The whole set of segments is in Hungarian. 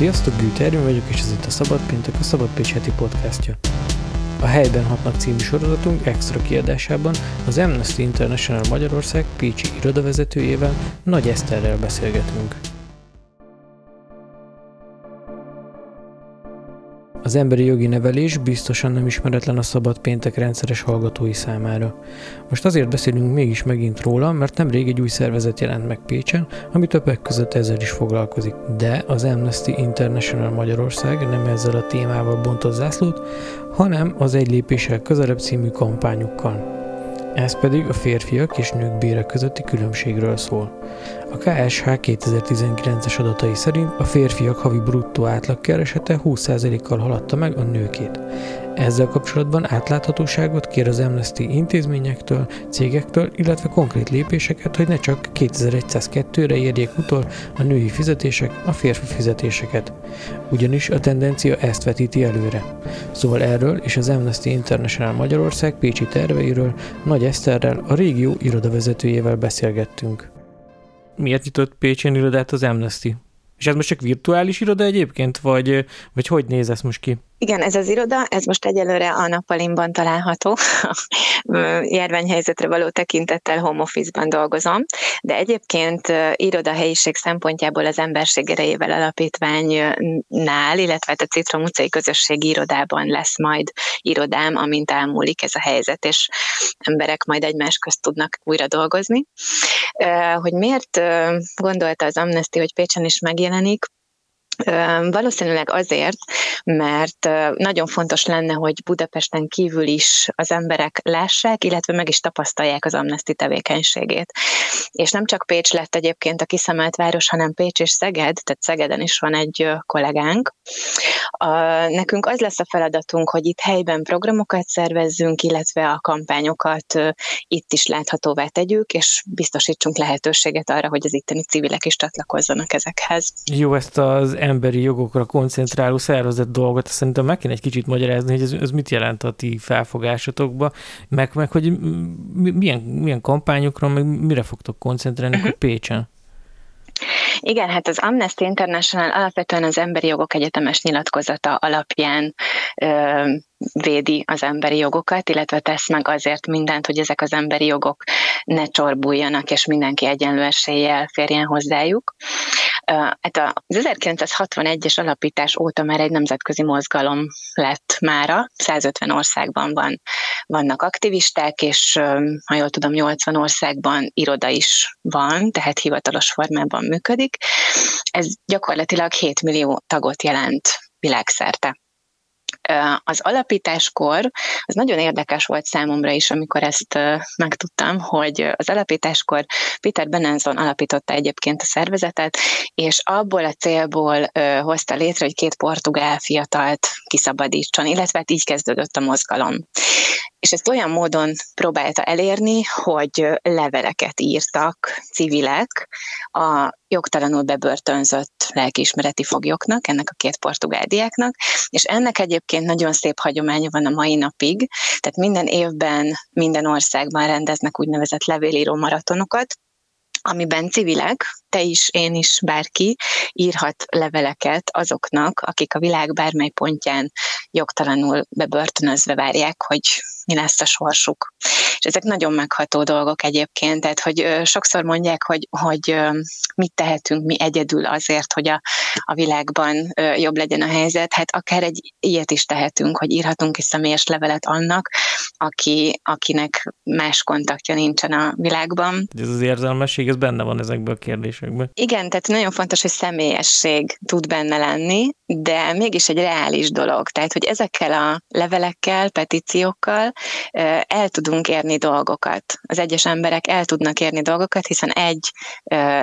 Sziasztok, Gűt Ervin vagyok, és ez itt a Szabad Péntek, a Szabad Pécs heti podcastja. A Helyben hatnak című sorozatunk extra kiadásában az Amnesty International Magyarország Pécsi irodavezetőjével, Nagy Eszterrel beszélgetünk. Az emberi jogi nevelés biztosan nem ismeretlen a Szabad Péntek rendszeres hallgatói számára. Most azért beszélünk mégis megint róla, mert nemrég egy új szervezet jelent meg Pécsen, ami többek között ezzel is foglalkozik. De az Amnesty International Magyarország nem ezzel a témával bontott zászlót, hanem az Egy lépéssel közelebb című kampányukkal. Ez pedig a férfiak és nők bére közötti különbségről szól. A KSH 2019-es adatai szerint a férfiak havi bruttó átlagkeresete 20%-kal haladta meg a nőkét. Ezzel kapcsolatban átláthatóságot kér az Amnesty intézményektől, cégektől, illetve konkrét lépéseket, hogy ne csak 2102-re érjék utol a női fizetések a férfi fizetéseket. Ugyanis a tendencia ezt vetíti előre. Szóval erről és az Amnesty International Magyarország Pécsi terveiről Nagy Eszterrel, a régió irodavezetőjével beszélgettünk. Miért nyitott Pécsén irodát az Amnesty? És ez most csak virtuális iroda egyébként, vagy, vagy hogy néz ez most ki? Igen, ez az iroda, ez most egyelőre a nappalimban található, járványhelyzetre való tekintettel home office-ban dolgozom, de egyébként irodahelyiség szempontjából az Emberség Erejével Alapítványnál, illetve hát a Citrom utcai közösségi irodában lesz majd irodám, amint elmúlik ez a helyzet, és emberek majd egymás közt tudnak újra dolgozni. Hogy miért gondolta az Amnesty, hogy Pécsen is megjelenik, Valószínűleg azért, mert nagyon fontos lenne, hogy Budapesten kívül is az emberek lássák, illetve meg is tapasztalják az amnesti tevékenységét. És nem csak Pécs lett egyébként a kiszemelt város, hanem Pécs és Szeged, tehát Szegeden is van egy kollégánk. Nekünk az lesz a feladatunk, hogy itt helyben programokat szervezzünk, illetve a kampányokat itt is láthatóvá tegyük, és biztosítsunk lehetőséget arra, hogy az itteni civilek is csatlakozzanak ezekhez. Jó, ezt az emberi jogokra koncentráló szervezet dolgot, szerintem meg kéne egy kicsit magyarázni, hogy ez, ez mit jelent a ti felfogásotokba, meg, meg hogy milyen, milyen kampányokra, meg mire fogtok koncentrálni uh-huh. Pécsen? Igen, hát az Amnesty International alapvetően az emberi jogok egyetemes nyilatkozata alapján ö, védi az emberi jogokat, illetve tesz meg azért mindent, hogy ezek az emberi jogok ne csorbuljanak, és mindenki egyenlő eséllyel férjen hozzájuk. Hát az 1961-es alapítás óta már egy nemzetközi mozgalom lett mára, 150 országban van, vannak aktivisták, és ha jól tudom, 80 országban iroda is van, tehát hivatalos formában működik. Ez gyakorlatilag 7 millió tagot jelent világszerte az alapításkor, az nagyon érdekes volt számomra is, amikor ezt megtudtam, hogy az alapításkor Peter Benenson alapította egyébként a szervezetet, és abból a célból hozta létre, hogy két portugál fiatalt kiszabadítson, illetve hát így kezdődött a mozgalom. És ezt olyan módon próbálta elérni, hogy leveleket írtak civilek a jogtalanul bebörtönzött lelkiismereti foglyoknak, ennek a két portugál diáknak, és ennek egyébként nagyon szép hagyománya van a mai napig, tehát minden évben, minden országban rendeznek úgynevezett levélíró maratonokat, amiben civilek, te is, én is, bárki írhat leveleket azoknak, akik a világ bármely pontján jogtalanul bebörtönözve várják, hogy mi lesz a sorsuk. És ezek nagyon megható dolgok egyébként, tehát hogy sokszor mondják, hogy, hogy mit tehetünk mi egyedül azért, hogy a, a világban jobb legyen a helyzet, hát akár egy ilyet is tehetünk, hogy írhatunk egy személyes levelet annak, aki, akinek más kontaktja nincsen a világban. Ez az érzelmesség, ez benne van ezekben a kérdésekben. Igen, tehát nagyon fontos, hogy személyesség tud benne lenni, de mégis egy reális dolog. Tehát, hogy ezekkel a levelekkel, petíciókkal el tudunk érni dolgokat. Az egyes emberek el tudnak érni dolgokat, hiszen egy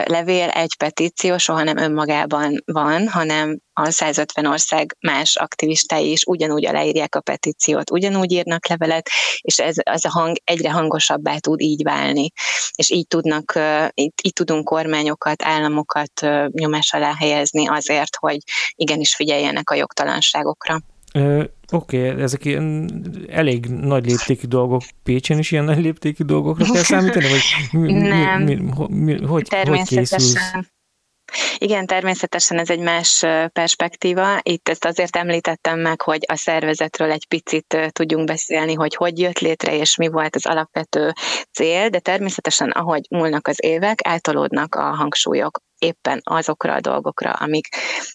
levél, egy petíció soha nem önmagában van, hanem a 150 ország más aktivistái is ugyanúgy aláírják a petíciót, ugyanúgy írnak levelet, és ez, ez a hang egyre hangosabbá tud így válni. És így tudnak, így, így tudunk kormányokat, államokat nyomás alá helyezni azért, hogy igenis figyeljenek a jogtalanságokra. Oké, okay, ezek ilyen elég nagy léptékű dolgok. Pécsen is ilyen nagy léptékű dolgokra kell számítani? Vagy mi, Nem, mi, mi, mi, hogy, hogy készülsz? Igen, természetesen ez egy más perspektíva. Itt ezt azért említettem meg, hogy a szervezetről egy picit tudjunk beszélni, hogy hogy jött létre, és mi volt az alapvető cél, de természetesen, ahogy múlnak az évek, eltolódnak a hangsúlyok éppen azokra a dolgokra, amik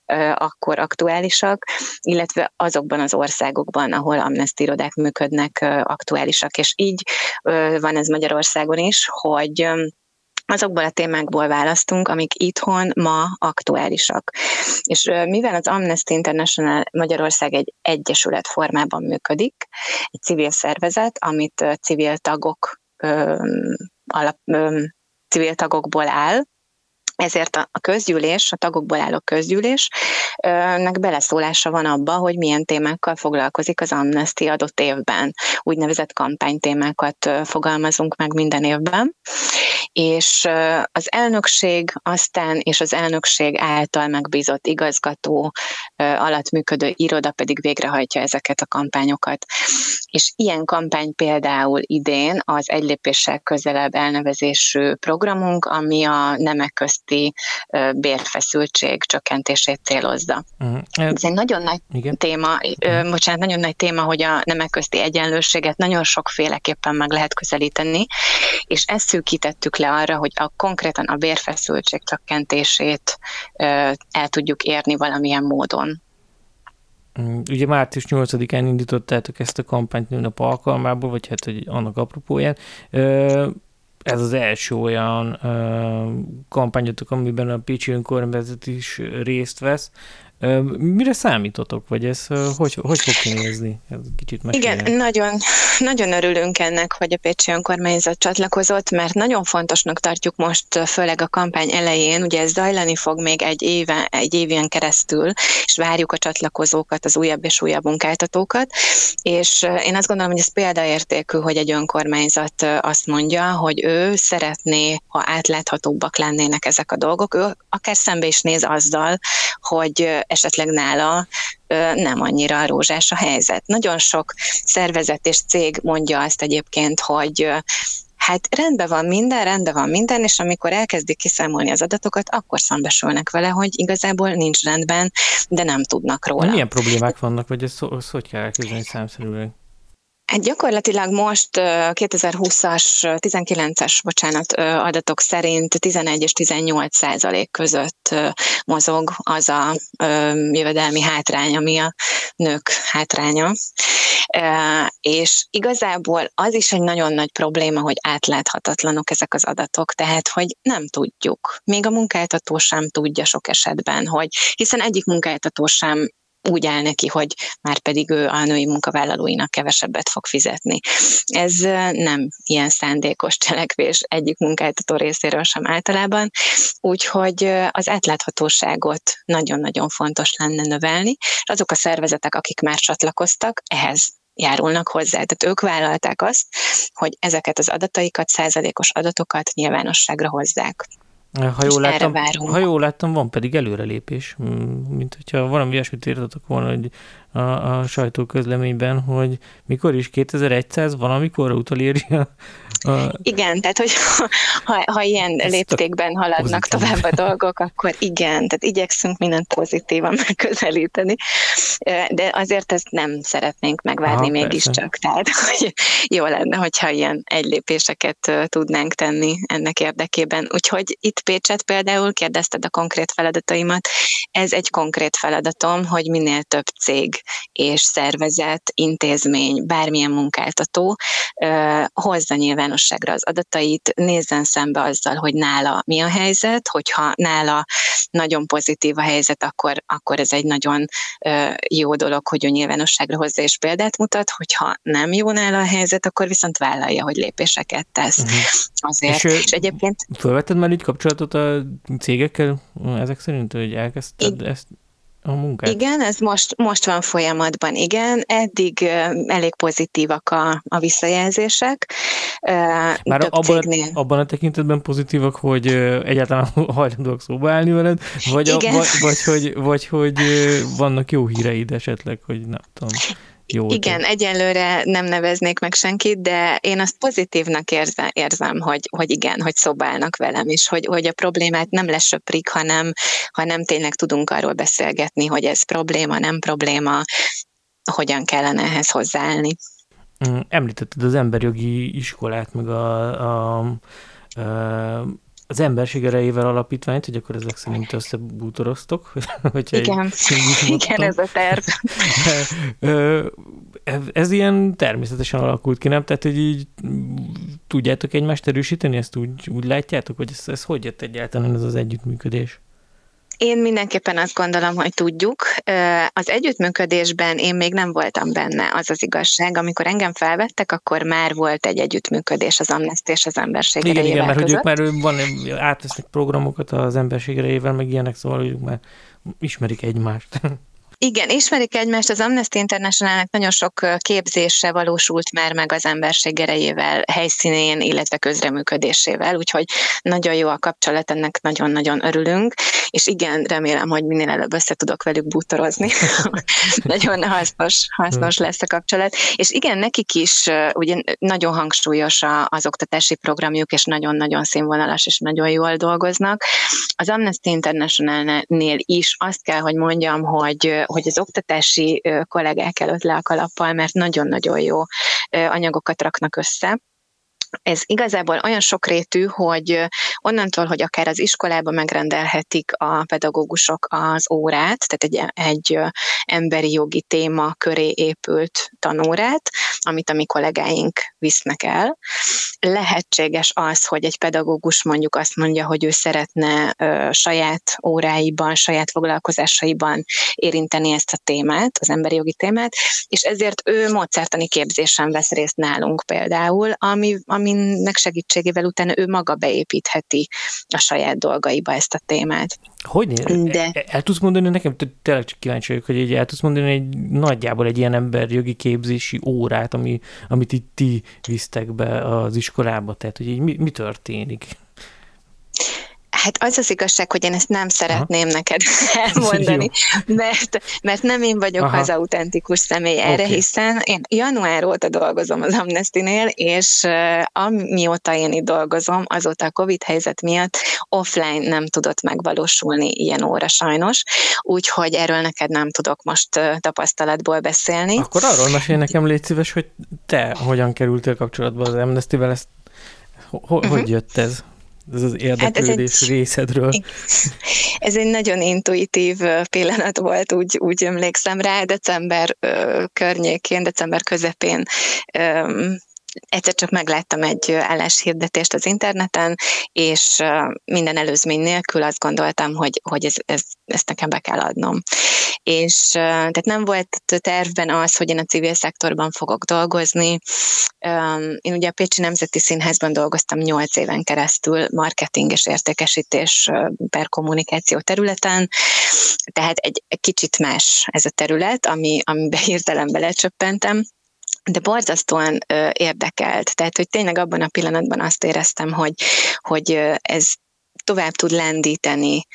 ö, akkor aktuálisak, illetve azokban az országokban, ahol amnesty irodák működnek, ö, aktuálisak. És így ö, van ez Magyarországon is, hogy azokból a témákból választunk, amik itthon ma aktuálisak. És mivel az Amnesty International Magyarország egy egyesület formában működik, egy civil szervezet, amit civil tagok alap, civil tagokból áll, ezért a közgyűlés, a tagokból álló közgyűlésnek beleszólása van abba, hogy milyen témákkal foglalkozik az Amnesty adott évben. Úgynevezett kampánytémákat fogalmazunk meg minden évben és az elnökség aztán és az elnökség által megbízott igazgató alatt működő iroda pedig végrehajtja ezeket a kampányokat. És ilyen kampány például idén az egy lépéssel közelebb elnevezésű programunk, ami a nemek közti bérfeszültség csökkentését célozza. Uh-huh. Ez egy nagyon nagy Igen. téma, uh-huh. bocsánat, nagyon nagy téma, hogy a nemek közti egyenlőséget nagyon sokféleképpen meg lehet közelíteni, és ezt szűkítettük le arra, hogy a, konkrétan a bérfeszültség csökkentését el tudjuk érni valamilyen módon. Mm, ugye március 8-án indítottátok ezt a kampányt nőnap alkalmából, vagy hát hogy annak apropóján. Ez az első olyan kampányotok, amiben a Pécsi önkormányzat is részt vesz. Mire számítotok, vagy ez hogy, hogy fog kinézni? Ez kicsit Igen, nagyon, nagyon örülünk ennek, hogy a Pécsi önkormányzat csatlakozott, mert nagyon fontosnak tartjuk most, főleg a kampány elején, ugye ez zajlani fog még egy, éve, egy évén keresztül, és várjuk a csatlakozókat, az újabb és újabb munkáltatókat, és én azt gondolom, hogy ez példaértékű, hogy egy önkormányzat azt mondja, hogy ő szeretné, ha átláthatóbbak lennének ezek a dolgok, ő akár szembe is néz azzal, hogy esetleg nála nem annyira rózsás a helyzet. Nagyon sok szervezet és cég mondja azt egyébként, hogy hát rendben van minden, rendben van minden, és amikor elkezdik kiszámolni az adatokat, akkor szembesülnek vele, hogy igazából nincs rendben, de nem tudnak róla. Milyen problémák vannak, vagy ezt, ezt hogy kell elképzelni számszerűen? Hát gyakorlatilag most 2020-as, 19-es, bocsánat, adatok szerint 11 és 18 százalék között mozog az a jövedelmi hátrány, ami a nők hátránya. És igazából az is egy nagyon nagy probléma, hogy átláthatatlanok ezek az adatok, tehát hogy nem tudjuk. Még a munkáltató sem tudja sok esetben, hogy hiszen egyik munkáltató sem úgy áll neki, hogy már pedig ő a női munkavállalóinak kevesebbet fog fizetni. Ez nem ilyen szándékos cselekvés egyik munkáltató részéről sem általában, úgyhogy az átláthatóságot nagyon-nagyon fontos lenne növelni, és azok a szervezetek, akik már csatlakoztak, ehhez járulnak hozzá. Tehát ők vállalták azt, hogy ezeket az adataikat, százalékos adatokat nyilvánosságra hozzák. Ha jól, láttam, ha jól láttam, van pedig előrelépés, mint hogyha valami ilyesmit írtatok volna, hogy a, a sajtóközleményben, hogy mikor is 2100 valamikor utolérja a... Igen, tehát hogy ha, ha ilyen Ezt léptékben haladnak pozitív. tovább a dolgok, akkor igen, tehát igyekszünk mindent pozitívan megközelíteni, de azért ezt nem szeretnénk megvárni Aha, mégiscsak, tehát hogy jó lenne, hogyha ilyen egylépéseket tudnánk tenni ennek érdekében. Úgyhogy itt Pécset például kérdezted a konkrét feladataimat, ez egy konkrét feladatom, hogy minél több cég és szervezet, intézmény, bármilyen munkáltató hozza nyilvánosságra az adatait, nézzen szembe azzal, hogy nála mi a helyzet, hogyha nála nagyon pozitív a helyzet, akkor, akkor ez egy nagyon jó dolog, hogy ő nyilvánosságra hozza és példát mutat, hogyha nem jó nála a helyzet, akkor viszont vállalja, hogy lépéseket tesz. Uh-huh. Azért. És, és egyébként... Fölvetted már így kapcsolatot a cégekkel ezek szerint, hogy elkezdted ezt a munkát? Igen, ez most, most van folyamatban, igen. Eddig elég pozitívak a, a visszajelzések. Már abban, a, abban a tekintetben pozitívak, hogy egyáltalán hajlandóak szóba állni veled, vagy, a, vagy, vagy, hogy, vagy hogy vannak jó híreid esetleg, hogy nem tudom. Jó. Igen, egyenlőre nem neveznék meg senkit, de én azt pozitívnak érzem, érzem hogy, hogy igen, hogy szobálnak velem, és hogy, hogy a problémát nem lesöprik, hanem, hanem tényleg tudunk arról beszélgetni, hogy ez probléma, nem probléma, hogyan kellene ehhez hozzáállni. Mm, említetted az emberjogi iskolát, meg a, a, a az emberség erejével alapítványt, hogy akkor ezek szerint összebútoroztok? Igen, igen, ez a terv. ez ilyen természetesen alakult ki, nem? Tehát, hogy így tudjátok egymást erősíteni, ezt úgy, úgy látjátok, hogy ez, ez hogy jött egyáltalán ez az együttműködés? Én mindenképpen azt gondolom, hogy tudjuk. Az együttműködésben én még nem voltam benne, az az igazság. Amikor engem felvettek, akkor már volt egy együttműködés az Amnesty és az emberség Igen, igen, mert között. hogy ők már van, átvesznek programokat az emberség meg ilyenek, szóval ők már ismerik egymást. Igen, ismerik egymást, az Amnesty Internationalnek nagyon sok képzése valósult már meg az emberség erejével, helyszínén, illetve közreműködésével, úgyhogy nagyon jó a kapcsolat, ennek nagyon-nagyon örülünk, és igen, remélem, hogy minél előbb össze tudok velük bútorozni. nagyon hasznos, hasznos lesz a kapcsolat. És igen, nekik is ugye nagyon hangsúlyos az oktatási programjuk, és nagyon-nagyon színvonalas, és nagyon jól dolgoznak. Az Amnesty International-nél is azt kell, hogy mondjam, hogy hogy az oktatási kollégák előtt le a kalappal, mert nagyon-nagyon jó anyagokat raknak össze ez igazából olyan sokrétű, hogy onnantól, hogy akár az iskolába megrendelhetik a pedagógusok az órát, tehát egy, egy emberi jogi téma köré épült tanórát, amit a mi kollégáink visznek el. Lehetséges az, hogy egy pedagógus mondjuk azt mondja, hogy ő szeretne ö, saját óráiban, saját foglalkozásaiban érinteni ezt a témát, az emberi jogi témát, és ezért ő módszertani képzésen vesz részt nálunk például, ami, ami aminek segítségével utána ő maga beépítheti a saját dolgaiba ezt a témát. Hogy De... El, el tudsz mondani nekem, tényleg csak kíváncsi vagyok, hogy így el tudsz mondani egy nagyjából egy ilyen emberjogi képzési órát, ami, amit itt ti visztek be az iskolába, tehát hogy így mi, mi történik? Hát az az igazság, hogy én ezt nem szeretném Aha. neked elmondani, mert, mert nem én vagyok Aha. az autentikus személy erre, okay. hiszen én január óta dolgozom az Amnesty-nél, és amióta én itt dolgozom, azóta a Covid helyzet miatt offline nem tudott megvalósulni ilyen óra sajnos, úgyhogy erről neked nem tudok most tapasztalatból beszélni. Akkor arról mesélj nekem, légy szíves, hogy te hogyan kerültél kapcsolatba az Amnesty-vel, ezt ho- uh-huh. hogy jött ez? Ez az érdeklődés hát ez egy, részedről. Ez egy nagyon intuitív pillanat volt, úgy, úgy emlékszem rá, december környékén, december közepén egyszer csak megláttam egy álláshirdetést az interneten, és minden előzmény nélkül azt gondoltam, hogy, hogy ez, ez, ezt nekem be kell adnom. És tehát nem volt tervben az, hogy én a civil szektorban fogok dolgozni. Én ugye a Pécsi Nemzeti Színházban dolgoztam 8 éven keresztül marketing és értékesítés per kommunikáció területen, tehát egy, egy kicsit más ez a terület, ami, amiben hirtelen belecsöppentem de borzasztóan ö, érdekelt. Tehát, hogy tényleg abban a pillanatban azt éreztem, hogy, hogy ez tovább tud lendíteni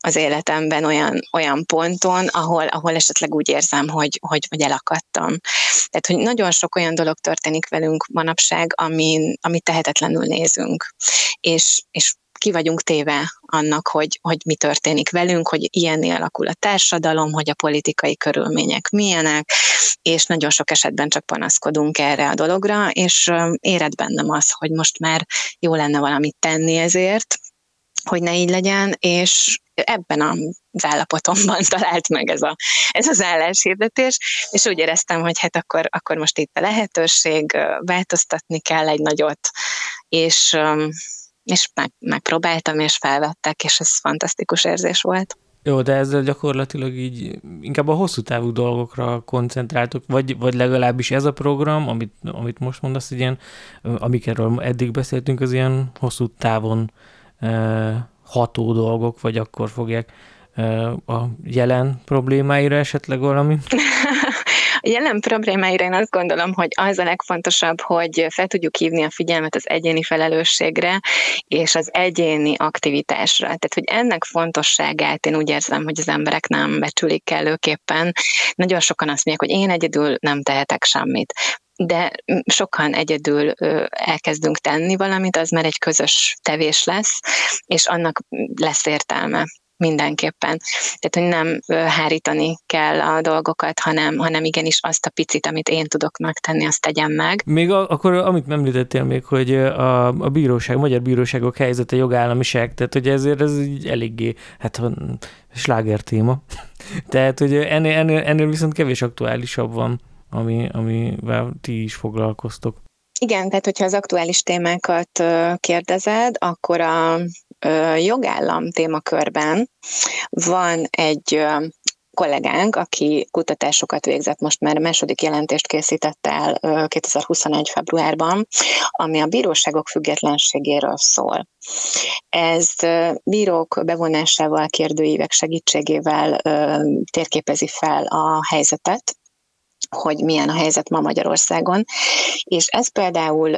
az életemben olyan, olyan ponton, ahol, ahol esetleg úgy érzem, hogy, hogy, hogy elakadtam. Tehát, hogy nagyon sok olyan dolog történik velünk manapság, amin, amit tehetetlenül nézünk. És, és ki vagyunk téve annak, hogy, hogy mi történik velünk, hogy ilyenné alakul a társadalom, hogy a politikai körülmények milyenek, és nagyon sok esetben csak panaszkodunk erre a dologra, és éred bennem az, hogy most már jó lenne valamit tenni ezért, hogy ne így legyen, és ebben az állapotomban talált meg ez, a, ez az álláshirdetés, és úgy éreztem, hogy hát akkor, akkor most itt a lehetőség, változtatni kell egy nagyot, és és meg, megpróbáltam, és felvettek, és ez fantasztikus érzés volt. Jó, de ezzel gyakorlatilag így inkább a hosszú távú dolgokra koncentráltok, vagy, vagy legalábbis ez a program, amit, amit most mondasz, hogy ilyen, amikről eddig beszéltünk, az ilyen hosszú távon ható dolgok, vagy akkor fogják a jelen problémáira esetleg valami? A jelen problémáira én azt gondolom, hogy az a legfontosabb, hogy fel tudjuk hívni a figyelmet az egyéni felelősségre és az egyéni aktivitásra. Tehát, hogy ennek fontosságát én úgy érzem, hogy az emberek nem becsülik kellőképpen. Nagyon sokan azt mondják, hogy én egyedül nem tehetek semmit de sokan egyedül elkezdünk tenni valamit, az már egy közös tevés lesz, és annak lesz értelme mindenképpen. Tehát, hogy nem hárítani kell a dolgokat, hanem, hanem igenis azt a picit, amit én tudok megtenni, azt tegyem meg. Még a, akkor, amit említettél még, hogy a, a bíróság, a magyar bíróságok helyzete jogállamiság, tehát hogy ezért ez így eléggé, hát sláger téma. Tehát, hogy ennél, ennél, ennél viszont kevés aktuálisabb van, ami, amivel ti is foglalkoztok. Igen, tehát hogyha az aktuális témákat kérdezed, akkor a jogállam témakörben van egy kollégánk, aki kutatásokat végzett, most már második jelentést készített el 2021. februárban, ami a bíróságok függetlenségéről szól. Ez bírók bevonásával, kérdőívek segítségével térképezi fel a helyzetet, hogy milyen a helyzet ma Magyarországon, és ez például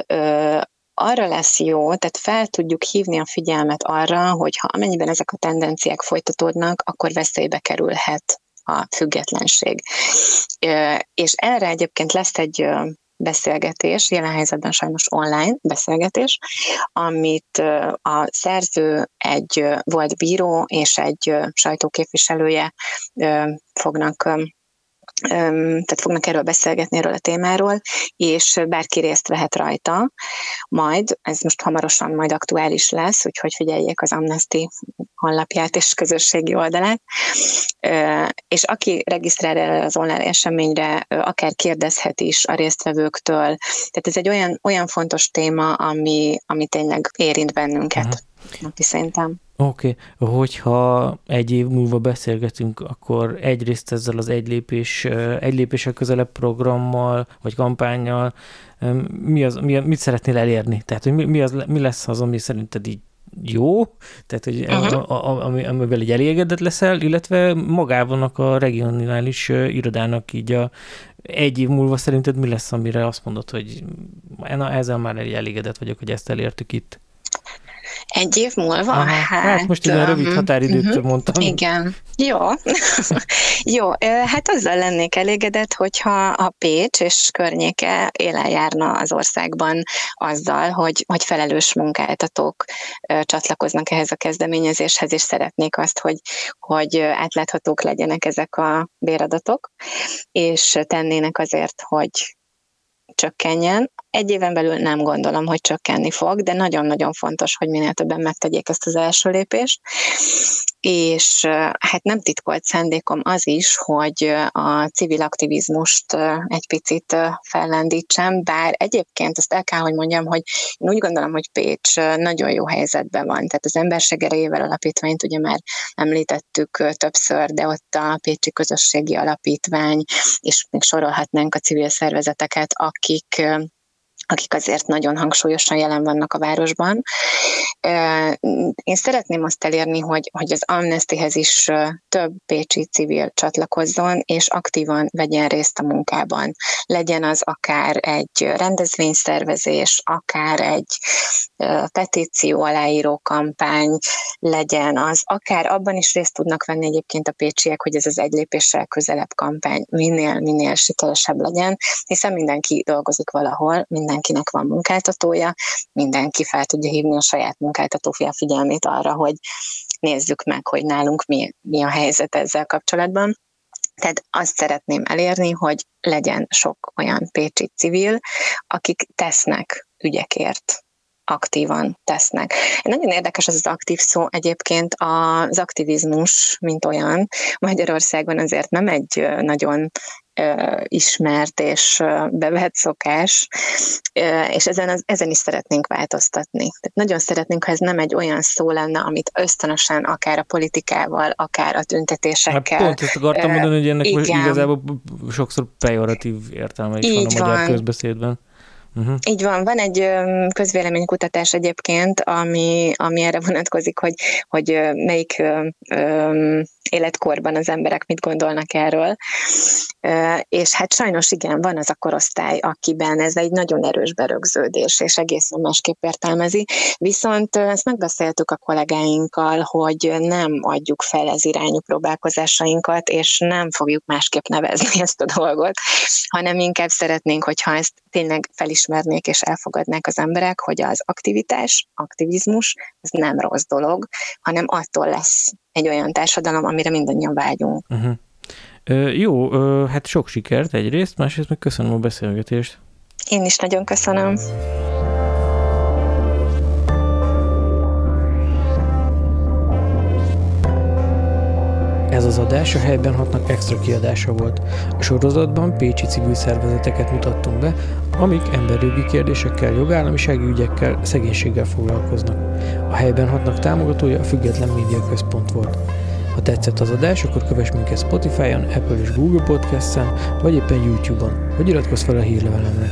arra lesz jó, tehát fel tudjuk hívni a figyelmet arra, hogy ha amennyiben ezek a tendenciák folytatódnak, akkor veszélybe kerülhet a függetlenség. És erre egyébként lesz egy beszélgetés, jelen helyzetben sajnos online beszélgetés, amit a szerző egy volt bíró és egy sajtóképviselője fognak tehát fognak erről beszélgetni, erről a témáról, és bárki részt vehet rajta, majd, ez most hamarosan majd aktuális lesz, úgyhogy figyeljék az Amnesty honlapját és közösségi oldalát, és aki regisztrál erre az online eseményre, akár kérdezhet is a résztvevőktől, tehát ez egy olyan, olyan fontos téma, ami, ami tényleg érint bennünket. Uh-huh szinten. Oké, okay. hogyha egy év múlva beszélgetünk, akkor egyrészt ezzel az egy lépés, egy lépéssel közelebb programmal, vagy kampányjal, mi az, mi, mit szeretnél elérni? Tehát, hogy mi, mi, az, mi lesz az, ami szerinted így jó, tehát hogy uh-huh. a, a, ami, amivel egy elégedett leszel, illetve magában a regionális irodának így a egy év múlva szerinted mi lesz, amire azt mondod, hogy na, ezzel már elégedett vagyok, hogy ezt elértük itt? Egy év múlva? Aha, hát, hát most ilyen rövid határidőt uh-huh, mondtam. Igen. Jó. Jó, hát azzal lennék elégedett, hogyha a Pécs és környéke élen járna az országban azzal, hogy, hogy felelős munkáltatók csatlakoznak ehhez a kezdeményezéshez, és szeretnék azt, hogy, hogy átláthatók legyenek ezek a béradatok, és tennének azért, hogy csökkenjen. Egy éven belül nem gondolom, hogy csökkenni fog, de nagyon-nagyon fontos, hogy minél többen megtegyék ezt az első lépést. És hát nem titkolt szándékom az is, hogy a civil aktivizmust egy picit fellendítsem, bár egyébként azt el kell, hogy mondjam, hogy én úgy gondolom, hogy Pécs nagyon jó helyzetben van. Tehát az Emberség erejével alapítványt ugye már említettük többször, de ott a Pécsi Közösségi Alapítvány, és még sorolhatnánk a civil szervezeteket, akik akik azért nagyon hangsúlyosan jelen vannak a városban. Én szeretném azt elérni, hogy, hogy az Amnestyhez is több pécsi civil csatlakozzon, és aktívan vegyen részt a munkában. Legyen az akár egy rendezvényszervezés, akár egy petíció aláíró kampány, legyen az, akár abban is részt tudnak venni egyébként a pécsiek, hogy ez az egy lépéssel közelebb kampány minél, minél sikeresebb legyen, hiszen mindenki dolgozik valahol, mindenkinek van munkáltatója, mindenki fel tudja hívni a saját munkáltató figyelmét arra, hogy nézzük meg, hogy nálunk mi, mi a helyzet ezzel kapcsolatban. Tehát azt szeretném elérni, hogy legyen sok olyan pécsi civil, akik tesznek ügyekért, aktívan tesznek. Nagyon érdekes az az aktív szó egyébként, az aktivizmus, mint olyan, Magyarországon azért nem egy nagyon ismert és bevett szokás, és ezen, az, ezen is szeretnénk változtatni. Tehát nagyon szeretnénk, ha ez nem egy olyan szó lenne, amit ösztönösen akár a politikával, akár a tüntetésekkel. Hát pont ezt akartam mondani, hogy ennek igen. igazából sokszor pejoratív értelme is Így van a magyar van. közbeszédben. Uh-huh. Így van, van egy közvéleménykutatás egyébként, ami, ami erre vonatkozik, hogy, hogy melyik um, életkorban az emberek mit gondolnak erről. És hát sajnos igen, van az a korosztály, akiben ez egy nagyon erős berögződés, és egészen másképp értelmezi. Viszont ezt megbeszéltük a kollégáinkkal, hogy nem adjuk fel ez irányú próbálkozásainkat, és nem fogjuk másképp nevezni ezt a dolgot, hanem inkább szeretnénk, hogyha ezt tényleg felismernék és elfogadnák az emberek, hogy az aktivitás, aktivizmus, ez nem rossz dolog, hanem attól lesz egy olyan társadalom, amire mindannyian vágyunk. Uh-huh. Ö, jó, ö, hát sok sikert egyrészt, másrészt meg köszönöm a beszélgetést. Én is nagyon köszönöm. Ez az adás a helyben hatnak extra kiadása volt. A sorozatban pécsi civil szervezeteket mutattunk be, amik emberjogi kérdésekkel, jogállamisági ügyekkel, szegénységgel foglalkoznak. A helyben hatnak támogatója a Független Média Központ volt. Ha tetszett az adás, akkor kövess minket Spotify-on, Apple és Google Podcast-en, vagy éppen YouTube-on, vagy iratkozz fel a hírlevelemre.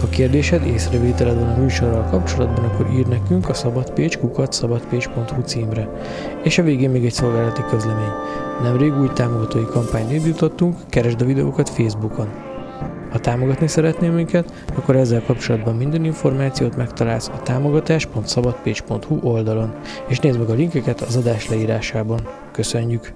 Ha kérdésed, észrevételed van a műsorral kapcsolatban, akkor ír nekünk a szabadpécs.kukat szabadpécs.hu címre. És a végén még egy szolgálati közlemény. Nemrég új támogatói kampányt indítottunk, keresd a videókat Facebookon. Ha támogatni szeretnél minket, akkor ezzel kapcsolatban minden információt megtalálsz a támogatás.szabadpécs.hu oldalon, és nézd meg a linkeket az adás leírásában. Köszönjük!